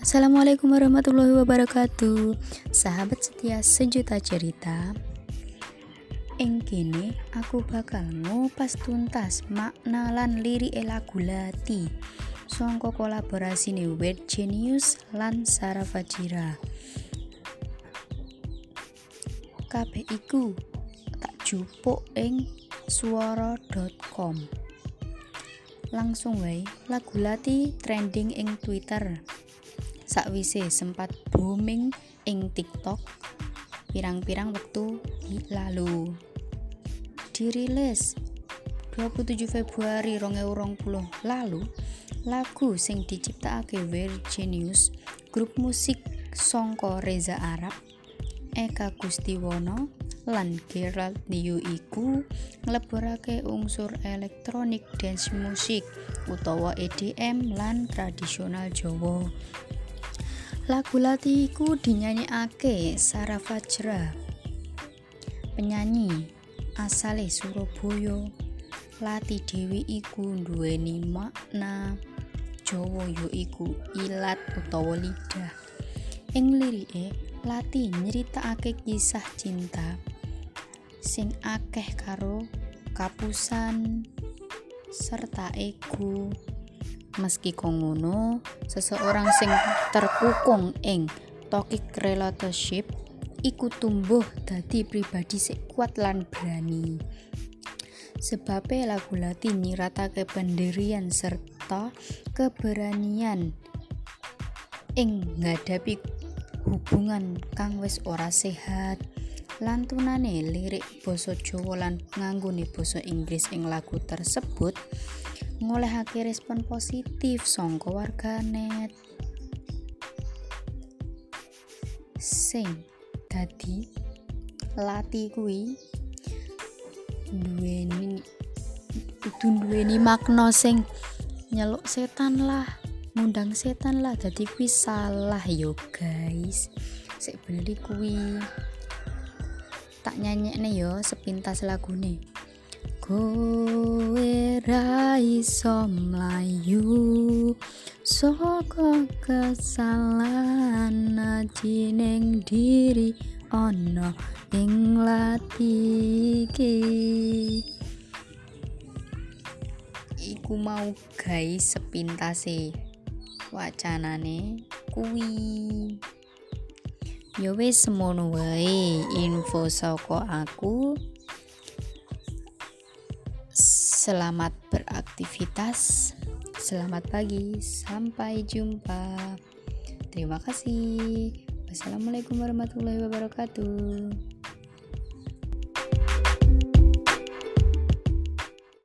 Assalamualaikum warahmatullahi wabarakatuh. Sahabat setia sejuta cerita. Ing kene aku bakal ngupas tuntas makna lan lirik lagu Lati songko kolaborasi nih Weird Genius lan Sarah Fajira. Kabeh iku tak jupuk ing suara.com langsung wae lagu Lati trending ing Twitter sakwise sempat booming ing TikTok pirang-pirang waktu lalu. Dirilis 27 Februari 2020 lalu lagu sing diciptakake Virginius grup musik songko Reza Arab Eka Gustiwono lan Gerald New iku ngleburake unsur elektronik dance musik utawa EDM lan tradisional Jawa Lagu Lati iku dinyanyekake Sarah Fajra. Penyanyi asale Surabaya. Lati Dewi iku duweni makna Jawa ya iku ilat utawa lidah. Ing lirike Lati nyeritakake kisah cinta sing akeh karo kapusan serta ego Meski kongono, seseorang sing terkukung ing toxic relationship iku tumbuh dadi pribadi sing kuat lan berani. Sebabnya lagu Latin nyiratake pendirian serta keberanian ing ngadapi hubungan kang wis ora sehat. Lantunane lirik basa Jawa lan nganggone basa Inggris ing lagu tersebut ngolehake respon positif sangka warganet sing dadi lati kuwi duweni kudu duweni makna sing nyeluk setan lah ngundang setan lah dadi kuwi salah yo guys. Sik bener kuwi. Tak nyanyekne yo sepintas lagune kowe ra iso mlayu? Saka kesalahan jining diri ana ing latike iku mau guys sepintase wacanane kuwi. Ya wis semono wae. Info saka aku Selamat beraktivitas. Selamat pagi. Sampai jumpa. Terima kasih. Wassalamualaikum warahmatullahi wabarakatuh.